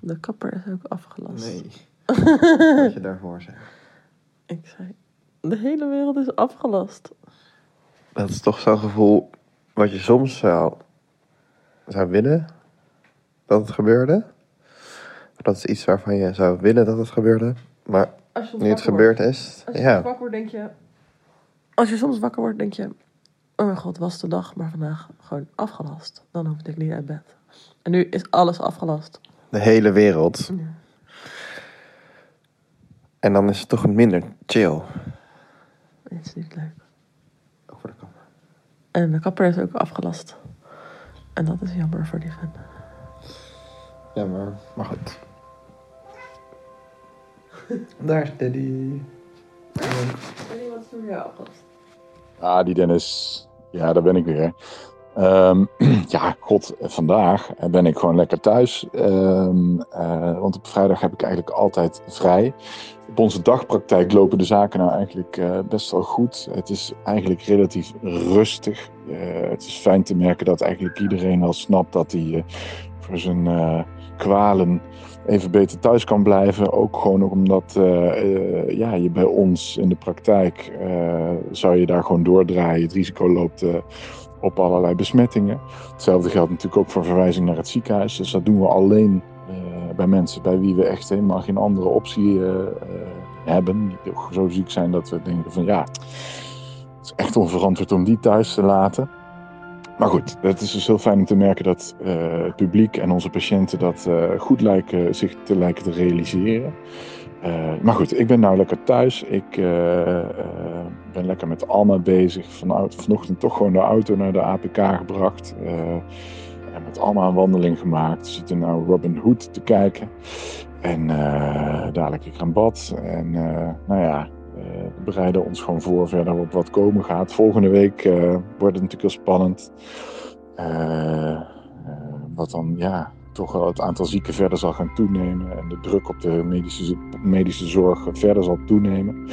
De kapper is ook afgelast. Nee. Wat je daarvoor zegt. Ik zei, de hele wereld is afgelast. Dat is toch zo'n gevoel wat je soms zou, zou willen dat het gebeurde. Dat is iets waarvan je zou willen dat het gebeurde. Maar Als nu het gebeurd wordt- is, Als je ja. wakker wordt, denk je... Als je soms wakker wordt, denk je... Oh mijn god, was de dag maar vandaag gewoon afgelast. Dan hoef ik niet uit bed. En nu is alles afgelast. De hele wereld. Ja. En dan is het toch minder chill. Het is niet leuk. Over de camera. En de kapper is ook afgelast. En dat is jammer voor die fan. Ja, maar, maar goed. Daar is Daddy. En wat is voor jou afgelast? Ah, die Dennis. Ja, daar ben ik weer. Ehm, ja, god, vandaag ben ik gewoon lekker thuis. Ehm, eh, want op vrijdag heb ik eigenlijk altijd vrij. Op onze dagpraktijk lopen de zaken nou eigenlijk eh, best wel goed. Het is eigenlijk relatief rustig. Eh, het is fijn te merken dat eigenlijk iedereen al snapt dat hij voor zijn kwalen even beter thuis kan blijven. Ook gewoon omdat eh, ja, je bij ons in de praktijk zou je daar gewoon doordraaien. Het risico loopt op allerlei besmettingen. Hetzelfde geldt natuurlijk ook voor verwijzing naar het ziekenhuis. Dus dat doen we alleen eh, bij mensen bij wie we echt helemaal geen andere optie eh, eh, hebben. Die zo ziek zijn dat we denken van ja, het is echt onverantwoord om die thuis te laten. Maar goed, het is dus heel fijn om te merken dat het publiek en onze patiënten dat goed lijken, zich te lijken te realiseren. Eh, maar goed, ik ben nou lekker thuis. Ik eh, eh, ben lekker met Alma bezig. Vanuit, vanochtend toch gewoon de auto naar de APK gebracht. en met Alma een wandeling gemaakt. Zitten nou Robin Hood te kijken. En dadelijk ik aan bad. En nou ja, we bereiden ons gewoon voor verder op wat komen gaat. Volgende week wordt het natuurlijk heel spannend. Wat dan, ja, toch het aantal zieken verder zal gaan toenemen. En de druk op de medische, medische zorg verder zal toenemen.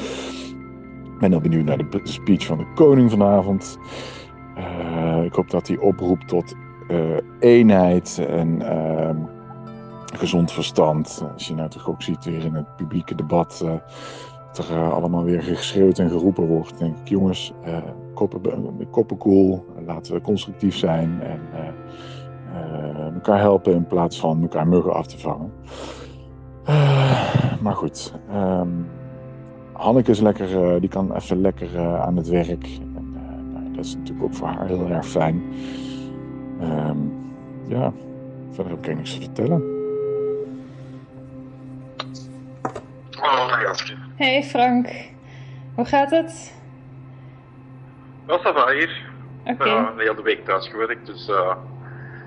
Ik ben heel benieuwd naar de speech van de koning vanavond. Eh, ik hoop dat hij oproept tot eh, eenheid en ehm, gezond verstand. Als je nou toch ook ziet weer in het publieke debat eh, dat er allemaal weer geschreeuwd en geroepen wordt. denk ik, jongens, koppen, koppen koel, laten we constructief zijn en elkaar helpen in plaats van elkaar muggen af te vangen. Eh, maar goed, ehm, Hanneke is lekker, eh, die kan even lekker eh, aan het werk. En, eh, nou, dat is natuurlijk ook voor haar heel erg fijn. Ehm, ja, verder heb ik niks te vertellen. Oh. Hey Frank, hoe gaat het? Wat is dat hier? Oké, Ja, de hele week thuis gewerkt, dus eh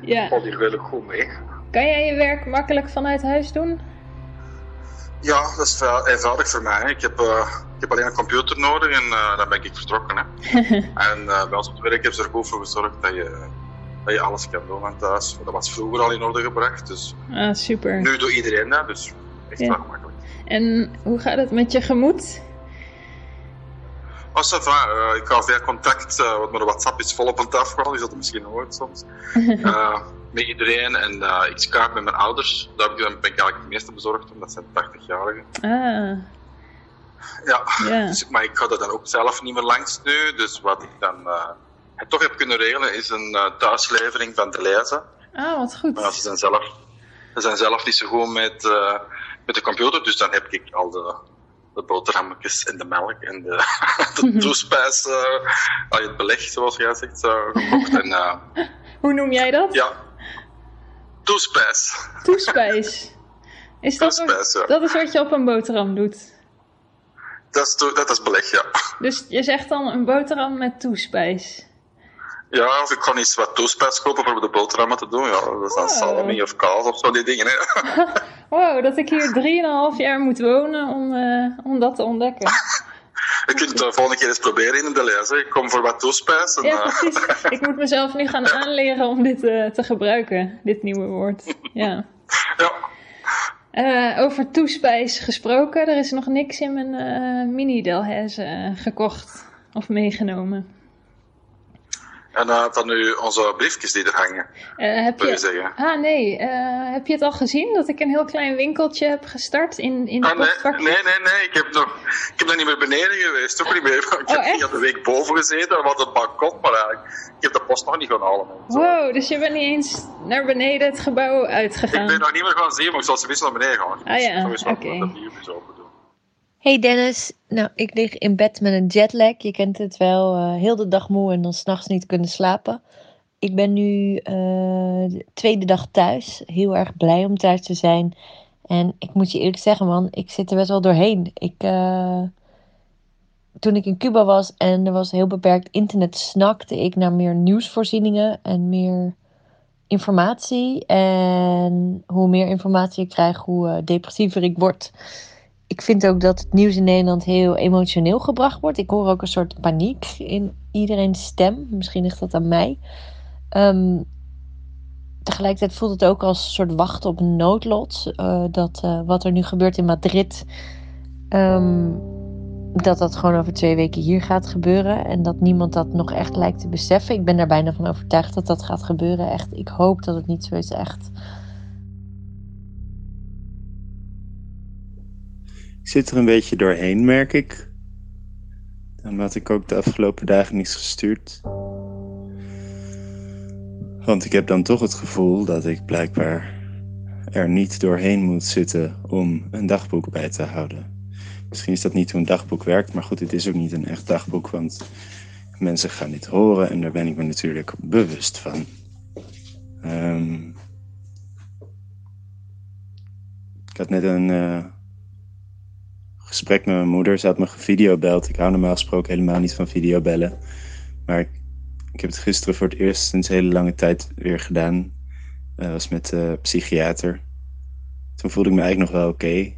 ja. valt hier redelijk goed mee. Kan jij je werk makkelijk vanuit huis doen? Ja, dat is eenvoudig voor mij. Ik heb, eh, ik heb alleen een computer nodig en eh, dan ben ik vertrokken. Hè. en eh, bij ons op het werk hebben ze er goed voor gezorgd dat je, dat je alles kan doen van thuis. Dat was vroeger al in orde gebracht, dus Ah, super. nu doet iedereen dat, dus echt Ja. wel gemakkelijk. En hoe gaat het met je gemoed? Eh, ik hou veel contact, eh, want mijn WhatsApp is volop aan het je zult het misschien hoort soms. Eh, met iedereen en ik skype met mijn ouders. Daar ben ik eigenlijk het meeste bezorgd om, dat zijn 80-jarigen. Ah, Ja, dus, maar ik ga er dan ook zelf niet meer langs nu. Dus wat ik dan toch heb kunnen regelen is een eh, thuislevering van te lezen. ah wat Maar ja, ze goed. zijn zelf, ze zijn zelf niet zo goed met, met de computer, dus dan heb ik al de, de boterhammetjes en de melk en de, de toespijs, eh, al het beleg, zoals jij zegt, eh, gekocht. En eh, Hoe noem jij dat? ja, toespijs. Toespijs. Is dat, Toespijs, ja. dat is wat je op een boterham doet? Dat is, to- dat is beleg, ja. Dus je zegt dan een boterham met toespijs. Ja, of ik kan iets wat toespijs kopen op de boterhammen te doen. Ja, dat is dan Oh. salami of kaas of zo, die dingen. Hè. Wow, dat ik hier 3,5 jaar moet wonen om, eh, om dat te ontdekken. Je kunt het de volgende keer eens proberen in de les. Hè. Ik kom voor wat toespijs. En, Ja, eh, precies. Ik moet mezelf nu gaan aanleren om dit eh, te gebruiken, dit nieuwe woord. Ja. ja. Eh, over toespijs gesproken, er is nog niks in mijn eh mini Delhaize eh, gekocht of meegenomen. En uh, dan nu onze briefjes die er hangen. Uh, heb je zeggen. Ah nee, uh, heb je het al gezien dat ik een heel klein winkeltje heb gestart in, in de ah, nee, nee, nee, nee. Ik heb nog, ik heb nog niet meer beneden geweest. Toch niet meer. Ik heb Oh, echt? ik had de week boven gezeten, wat een balkon, maar eigenlijk, ik heb de post nog niet gaan halen. Zo. Wow, dus je bent niet eens naar beneden het gebouw Ik uitgegaan? ben nog niet meer gaan zien, maar ik zal ze wist naar beneden gaan. Ah ja, oké. dat die jullie open doen. Hey Dennis, nou ik lig in bed met een jetlag. Je kent het wel, eh, heel de dag moe en dan s'nachts niet kunnen slapen. Ik ben nu eh, de tweede dag thuis. Heel erg blij om thuis te zijn. En ik moet je eerlijk zeggen man, ik zit er best wel doorheen. Ik, eh, toen ik in Cuba was en er was heel beperkt internet, snakte ik naar meer nieuwsvoorzieningen en meer informatie. En hoe meer informatie ik krijg, hoe depressiever ik word ik vind ook dat het nieuws in Nederland heel emotioneel gebracht wordt. Ik hoor ook een soort paniek in iedereen's stem. Misschien ligt dat aan mij. Ehm, tegelijkertijd voelt het ook als een soort wachten op noodlot. eh, dat eh, wat er nu gebeurt in Madrid, ehm, dat dat gewoon over twee weken hier gaat gebeuren. En dat niemand dat nog echt lijkt te beseffen. Ik ben daar bijna van overtuigd dat dat gaat gebeuren. Echt, ik hoop dat het niet zo is, echt. Zit er een beetje doorheen, merk ik. Had ik ook de afgelopen dagen niets gestuurd. Want ik heb dan toch het gevoel dat ik blijkbaar er niet doorheen moet zitten om een dagboek bij te houden. Misschien is dat niet hoe een dagboek werkt, maar goed, het is ook niet een echt dagboek, want mensen gaan dit horen en daar ben ik me natuurlijk bewust van. Ehm, ik had net een eh, gesprek met mijn moeder. Ze had me gevideobeld. Ik hou normaal gesproken helemaal niet van videobellen. Maar ik, heb het gisteren voor het eerst sinds hele lange tijd weer gedaan. Dat was met de psychiater. Toen voelde ik me eigenlijk nog wel oké.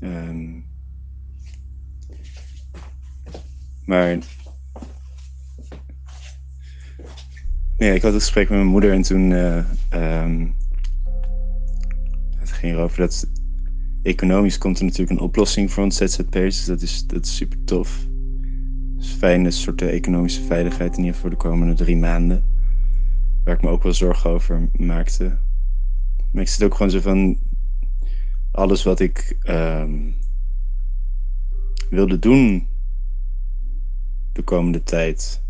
Ehm, maar. Nee, ik had het gesprek met mijn moeder en toen. eh, ehm, het ging erover dat economisch komt er natuurlijk een oplossing voor ons ZZP'ers. Dus dat is, dat is super tof. Dat is fijn, een soort economische veiligheid in ieder geval voor de komende drie maanden. Waar ik me ook wel zorgen over maakte. Maar ik zit ook gewoon zo van... Alles wat ik ehm, wilde doen de komende tijd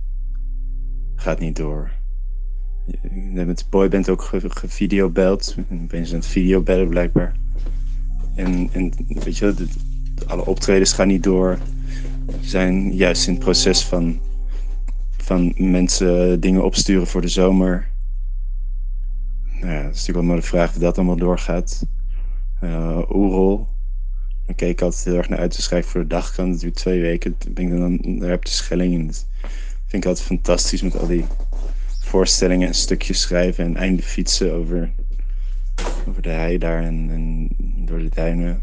gaat niet door. Ik met de boyband ook ge- gevideobeld. Ik ben aan het videobellen blijkbaar. En, en weet je, alle optredens gaan niet door. We zijn juist in het proces van, van mensen dingen opsturen voor de zomer. Nou ja, dat is natuurlijk wel maar de vraag of dat allemaal doorgaat. Eh Oerol. Daar keek ik altijd heel erg naar uit te schrijven voor de dagkrant. Dat duurt twee weken. Ik dan daar op de Schelling. En dat vind ik altijd fantastisch met al die voorstellingen en stukjes schrijven en einde fietsen over over de hei daar en, en door de duinen.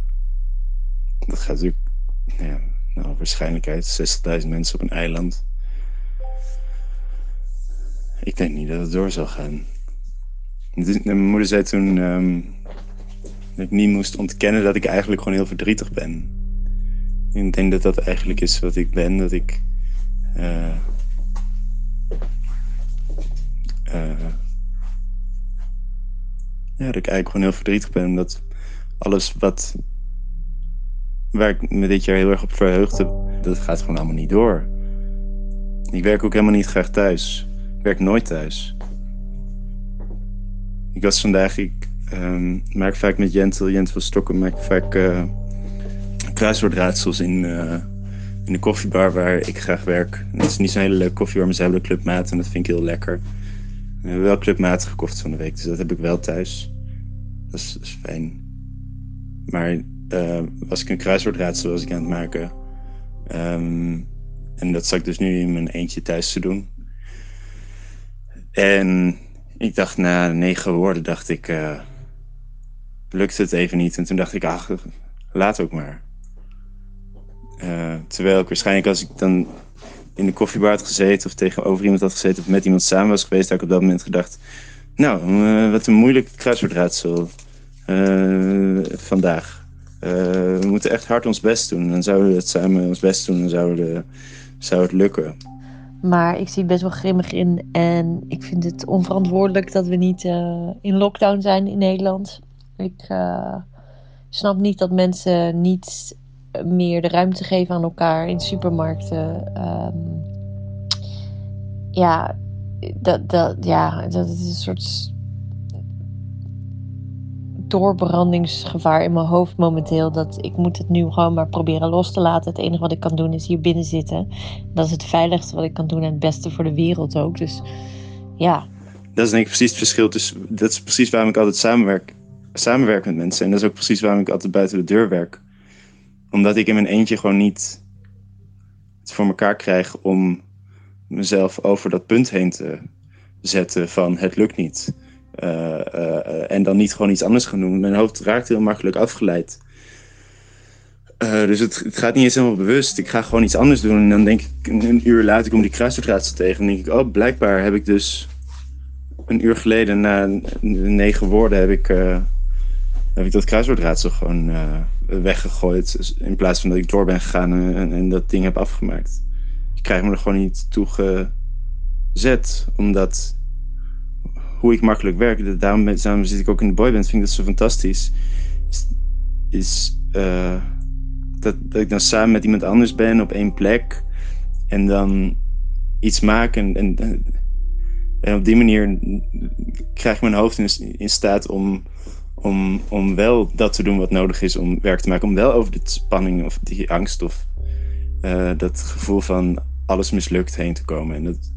Dat gaat natuurlijk, ja, nou, waarschijnlijkheid 60.000 mensen op een eiland. Ik denk niet dat het door zal gaan. Mijn moeder zei toen ehm, dat ik niet moest ontkennen dat ik eigenlijk gewoon heel verdrietig ben. Ik denk dat dat eigenlijk is wat ik ben, dat ik. eh, eh, ja, dat ik eigenlijk gewoon heel verdrietig ben. Omdat alles wat. waar ik me dit jaar heel erg op verheugde, dat gaat gewoon allemaal niet door. Ik werk ook helemaal niet graag thuis. Ik werk nooit thuis. Ik was vandaag, ik ehm, maak vaak met Jentel, Jentel van Stokken, maak vaak eh kruiswoordraadsels in, eh, in de koffiebar waar ik graag werk. Het is niet zo'n hele leuke koffiebar, maar ze hebben de clubmaat en dat vind ik heel lekker. We hebben wel clubmatige koffie van de week, dus dat heb ik wel thuis. Dat is, dat is fijn. Maar eh, was ik een kruiswoordraadsel was ik aan het maken. Ehm, en dat zat ik dus nu in mijn eentje thuis te doen. En ik dacht na negen woorden, dacht ik, eh lukte het even niet. En toen dacht ik, ach, laat ook maar. Eh, terwijl ik waarschijnlijk als ik dan in de koffiebar had gezeten of tegenover iemand had gezeten of met iemand samen was geweest, had ik op dat moment gedacht, nou, wat een moeilijk kruiswoordraadsel vandaag. Eh, we moeten echt hard ons best doen. Dan zouden we het samen ons best doen en zou, de, zou het lukken. Maar ik zie best wel grimmig in. En ik vind het onverantwoordelijk dat we niet eh, in lockdown zijn in Nederland. Ik eh, snap niet dat mensen niet meer de ruimte geven aan elkaar in supermarkten. Ehm, ja, dat, dat, ja, dat is een soort doorbrandingsgevaar in mijn hoofd momenteel. Dat ik moet het nu gewoon maar proberen los te laten. Het enige wat ik kan doen is hier binnen zitten. Dat is het veiligste wat ik kan doen en het beste voor de wereld ook. Dus ja. Dat is denk ik precies het verschil. Dus dat is precies waarom ik altijd samenwerk, samenwerk met mensen. En dat is ook precies waarom ik altijd buiten de deur werk. Omdat ik in mijn eentje gewoon niet het voor elkaar krijg om mezelf over dat punt heen te zetten van het lukt niet. Uh, uh, en dan niet gewoon iets anders gaan doen. Mijn hoofd raakt heel makkelijk afgeleid. Dus het, het, gaat niet eens helemaal bewust. Ik ga gewoon iets anders doen. En dan denk ik, een, uur later kom die kruiswoordraadsel tegen. En denk ik, oh, blijkbaar heb ik dus een uur geleden na negen woorden heb ik, heb ik dat kruiswoordraadsel gewoon weggegooid. In plaats van dat ik door ben gegaan en, en dat ding heb afgemaakt ik krijg me er gewoon niet toe gezet. Omdat hoe ik makkelijk werk, daarom, daarom zit ik ook in de boyband, vind ik dat zo fantastisch. Is, is uh, dat, dat ik dan samen met iemand anders ben op één plek. En dan iets maak. En, en, en op die manier krijg mijn hoofd in, staat om, om, om wel dat te doen wat nodig is om werk te maken. Om wel over de spanning of die angst of uh, dat gevoel van alles mislukt heen te komen. En dat,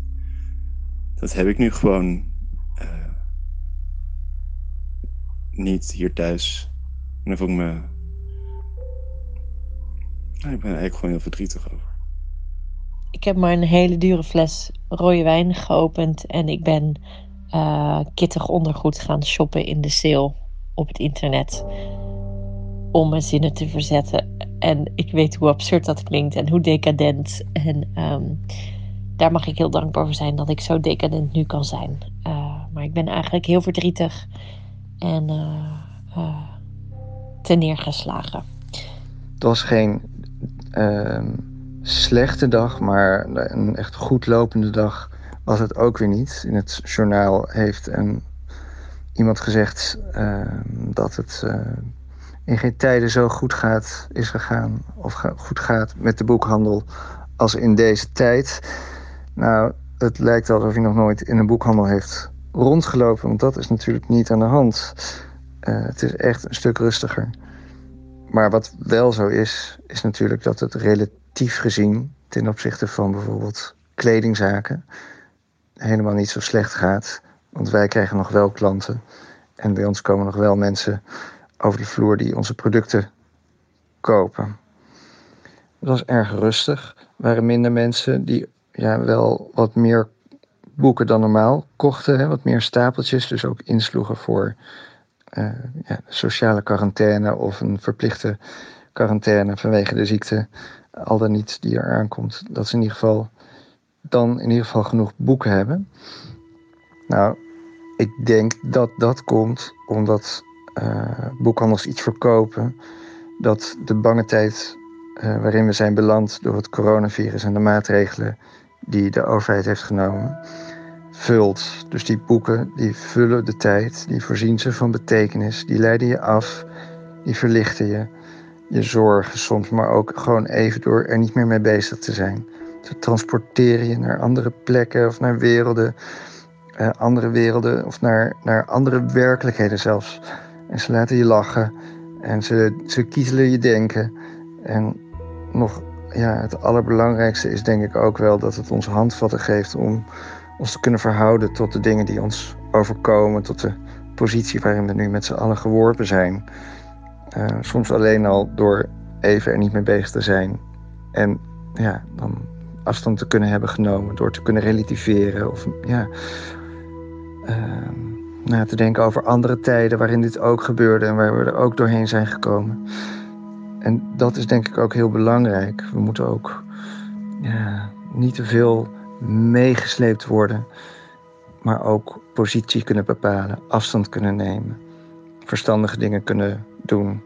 dat heb ik nu gewoon uh, niet hier thuis. En daar voel ik me. Ik ben eigenlijk gewoon heel verdrietig over. Ik heb maar een hele dure fles rode wijn geopend en ik ben uh, kittig ondergoed gaan shoppen in de sale op het internet. Om mijn zinnen te verzetten. En ik weet hoe absurd dat klinkt en hoe decadent. En um, daar mag ik heel dankbaar voor zijn dat ik zo decadent nu kan zijn. Uh, maar ik ben eigenlijk heel verdrietig en uh, ten neergeslagen. Het was geen ehm, slechte dag, maar een echt goed lopende dag was het ook weer niet. In het journaal heeft een, iemand gezegd ehm, dat het in geen tijden zo goed gaat, is gegaan of goed gaat met de boekhandel als in deze tijd. Nou, het lijkt alsof hij nog nooit in een boekhandel heeft rondgelopen, want dat is natuurlijk niet aan de hand. Uh, het is echt een stuk rustiger. Maar wat wel zo is, is natuurlijk dat het relatief gezien ten opzichte van bijvoorbeeld kledingzaken helemaal niet zo slecht gaat. Want wij krijgen nog wel klanten en bij ons komen nog wel mensen over de vloer die onze producten kopen. Het was erg rustig. Er waren minder mensen die ja, wel wat meer boeken dan normaal kochten. Hè, wat meer stapeltjes. Dus ook insloegen voor uh, ja, sociale quarantaine of een verplichte quarantaine vanwege de ziekte. Al dan niet die er aankomt. Dat ze in ieder geval dan in ieder geval genoeg boeken hebben. Nou, ik denk dat dat komt omdat uh, boekhandels iets verkopen, dat de bange tijd uh, waarin we zijn beland door het coronavirus en de maatregelen die de overheid heeft genomen, vult. Dus die boeken die vullen de tijd, die voorzien ze van betekenis, die leiden je af, die verlichten je, je zorgen soms, maar ook gewoon even door er niet meer mee bezig te zijn. Ze transporteren je naar andere plekken of naar werelden, uh, andere werelden of naar, naar andere werkelijkheden zelfs. En ze laten je lachen. En ze, ze kiezelen je denken. En nog, ja, het allerbelangrijkste is denk ik ook wel dat het ons handvatten geeft om ons te kunnen verhouden tot de dingen die ons overkomen. Tot de positie waarin we nu met z'n allen geworpen zijn. Uh, soms alleen al door even er niet mee bezig te zijn. En ja, dan afstand te kunnen hebben genomen. Door te kunnen relativeren. Of ja. Uh, na te denken over andere tijden waarin dit ook gebeurde en waar we er ook doorheen zijn gekomen. En dat is denk ik ook heel belangrijk. We moeten ook ja, niet te veel meegesleept worden, maar ook positie kunnen bepalen, afstand kunnen nemen, verstandige dingen kunnen doen.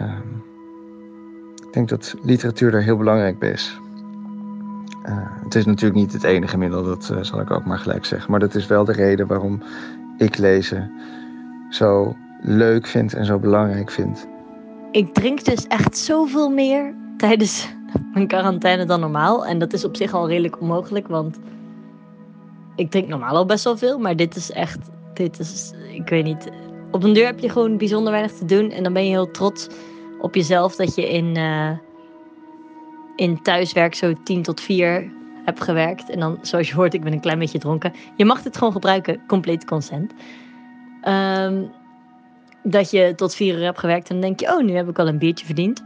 Um, ik denk dat literatuur daar heel belangrijk bij is. Eh, het is natuurlijk niet het enige middel, dat eh, zal ik ook maar gelijk zeggen. Maar dat is wel de reden waarom ik lezen zo leuk vind en zo belangrijk vind. Ik drink dus echt zoveel meer tijdens mijn quarantaine dan normaal. En dat is op zich al redelijk onmogelijk, want ik drink normaal al best wel veel. Maar dit is echt, dit is, ik weet niet. Op een deur heb je gewoon bijzonder weinig te doen. En dan ben je heel trots op jezelf dat je in, eh, in thuiswerk zo 10 tot 4 hebt gewerkt. En dan, zoals je hoort, ik ben een klein beetje dronken. Je mag het gewoon gebruiken, compleet consent. Ehm, dat je tot 4 uur hebt gewerkt en dan denk je, oh, nu heb ik al een biertje verdiend.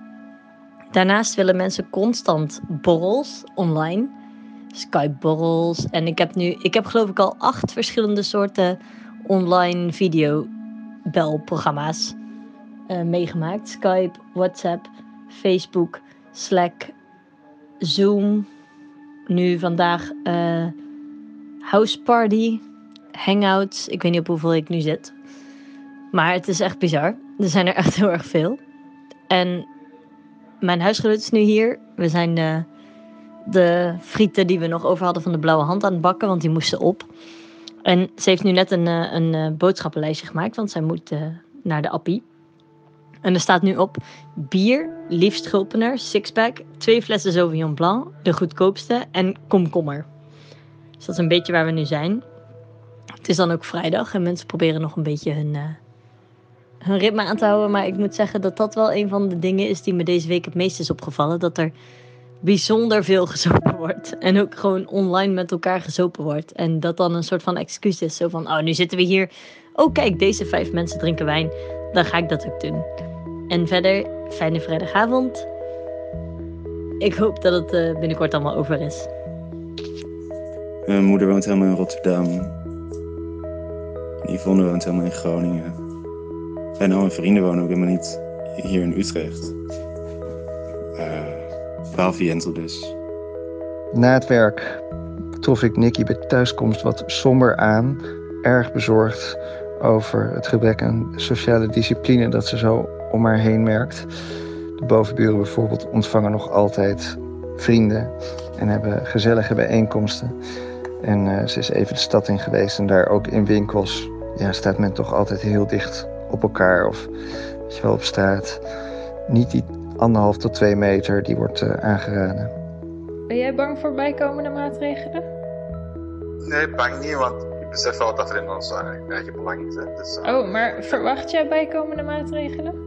Daarnaast willen mensen constant borrels online. Skype borrels. En ik heb nu, ik heb geloof ik al acht verschillende soorten online videobelprogramma's eh meegemaakt. Skype, WhatsApp, Facebook, Slack, Zoom. Nu vandaag eh House Party, Hangouts. Ik weet niet op hoeveel ik nu zit. Maar het is echt bizar. Er zijn er echt heel erg veel. En mijn huisgenoot is nu hier. We zijn de, de frieten die we nog over hadden van de blauwe hand aan het bakken, want die moesten op. En ze heeft nu net een, eh, een, eh, boodschappenlijstje gemaakt, want zij moet eh, naar de appie. En er staat nu op bier, liefst Gulpener, sixpack, twee flessen Sauvignon Blanc, de goedkoopste, en komkommer. Dus dat is een beetje waar we nu zijn. Het is dan ook vrijdag en mensen proberen nog een beetje hun, eh, hun ritme aan te houden. Maar ik moet zeggen dat dat wel een van de dingen is die me deze week het meest is opgevallen. Dat er bijzonder veel gezopen wordt. En ook gewoon online met elkaar gezopen wordt. En dat dan een soort van excuus is. Zo van, oh, nu zitten we hier. Oh, kijk, deze vijf mensen drinken wijn. Dan ga ik dat ook doen. En verder, fijne vrijdagavond. Ik hoop dat het eh, binnenkort allemaal over is. Mijn moeder woont helemaal in Rotterdam. Yvonne woont helemaal in Groningen. En al mijn vrienden wonen ook helemaal niet hier in Utrecht. Eh behalve Jentel dus. Na het werk trof ik Nicky bij thuiskomst wat somber aan, erg bezorgd over het gebrek aan sociale discipline dat ze zo om haar heen merkt. De bovenburen bijvoorbeeld ontvangen nog altijd vrienden en hebben gezellige bijeenkomsten. En eh, ze is even de stad in geweest en daar ook in winkels ja, staat men toch altijd heel dicht op elkaar of wel, op straat. Niet die anderhalf tot twee meter, die wordt eh, aangeraden. Ben jij bang voor bijkomende maatregelen? Nee, bang niet, want ik besef wel dat er in ons eh, eigen belang is. Hè. Dus, eh, Oh, maar verwacht jij bijkomende maatregelen?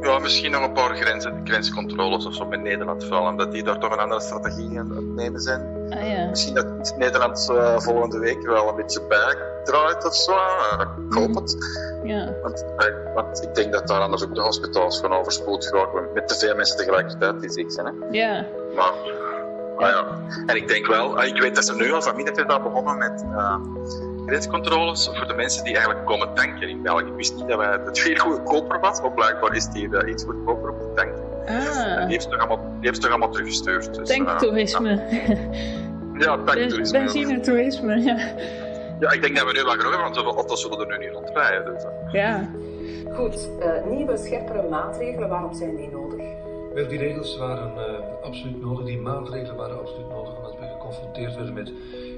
Ja, misschien nog een paar grenzen, grenscontroles of zo met Nederland vooral, omdat die daar toch een andere strategie aan het nemen zijn. Ah ja. Misschien dat Nederland eh, volgende week wel een beetje bijdraait of zo. eh, ik hoop het. Ja. Want, eh, want ik denk dat daar anders ook de hospitals van overspoeld geraken met te veel mensen tegelijkertijd die ziek zijn. Hè. Ja. Maar, ah ja. En ik denk wel, ah, ik weet dat ze nu al van midden al begonnen met eh, grenscontroles voor de mensen die eigenlijk komen tanken in België. Ik wist niet dat wij, dat het hier goedkoper was, maar blijkbaar is het hier eh, iets goedkoper om te tanken. En Ah, die heeft ze toch allemaal, die heeft ze toch allemaal teruggestuurd. Dus, eh, tanktoerisme. ja, tanktoerisme. ja. Benzinetoerisme, ja. Ja, ik denk dat we nu wel genoeg hebben, want auto's zullen er nu niet rondrijden. Dus, eh. Ja. Goed, eh, nieuwe scherpere maatregelen, waarom zijn die nodig? Wel, die regels waren eh, absoluut nodig, die maatregelen waren absoluut nodig, omdat we geconfronteerd werden met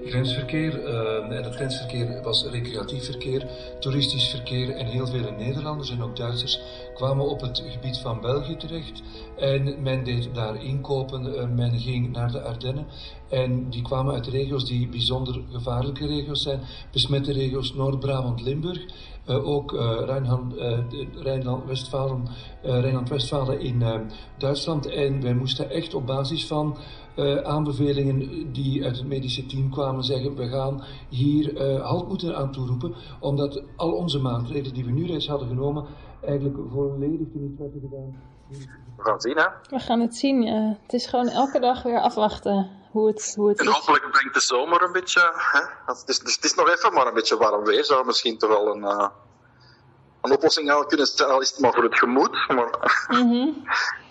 grensverkeer. eh, en dat grensverkeer was recreatief verkeer, toeristisch verkeer en heel veel Nederlanders en ook Duitsers kwamen op het gebied van België terecht. En men deed daar inkopen, eh, men ging naar de Ardennen en die kwamen uit regio's die bijzonder gevaarlijke regio's zijn, besmette regio's Noord-Brabant-Limburg. Eh, ook eh, Rijnland, eh, de- Rijnland-Westfalen, eh, Rijnland-Westfalen in eh, Duitsland. En wij moesten echt op basis van eh, aanbevelingen die uit het medische team kwamen zeggen: we gaan hier eh, halt moeten aan toeroepen, omdat al onze maatregelen die we nu reeds hadden genomen eigenlijk volledig niet werden gedaan. We gaan zien, hè. We gaan het zien. ja. Het is gewoon elke dag weer afwachten hoe het, hoe het En is. hopelijk brengt de zomer een beetje. Hè? Het, is, dus het is nog even maar een beetje warm weer. Zou misschien toch wel een, eh, een oplossing al kunnen zijn, al is het maar voor het gemoed. Maar Mhm.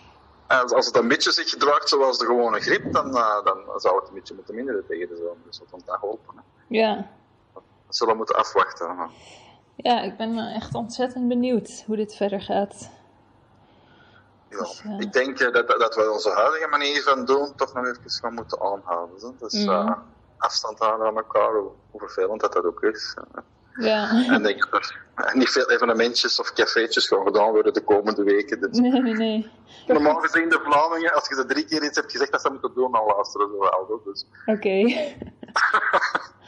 als, als het een beetje zich gedraagt zoals de gewone griep, dan, eh, dan zou het een beetje moeten minderen tegen de zomer. Dus dat vandaag hopen. Hè. Ja. Dat zullen we moeten afwachten. ja, ik ben echt ontzettend benieuwd hoe dit verder gaat. Ja, Dus, eh, ik denk eh, dat, dat we onze huidige manier van doen toch nog even gaan moeten aanhouden. hè. Dus eh, afstand houden aan elkaar, hoe, hoe vervelend dat dat ook is. Ja. En ik denk dat er niet veel evenementjes of cafeetjes gaan gedaan worden de komende weken. Dus Nee, nee, nee. normaal gezien de Vlamingen, als je ze drie keer iets hebt gezegd dat ze moeten doen, dan luisteren ze wel. Dus Oké.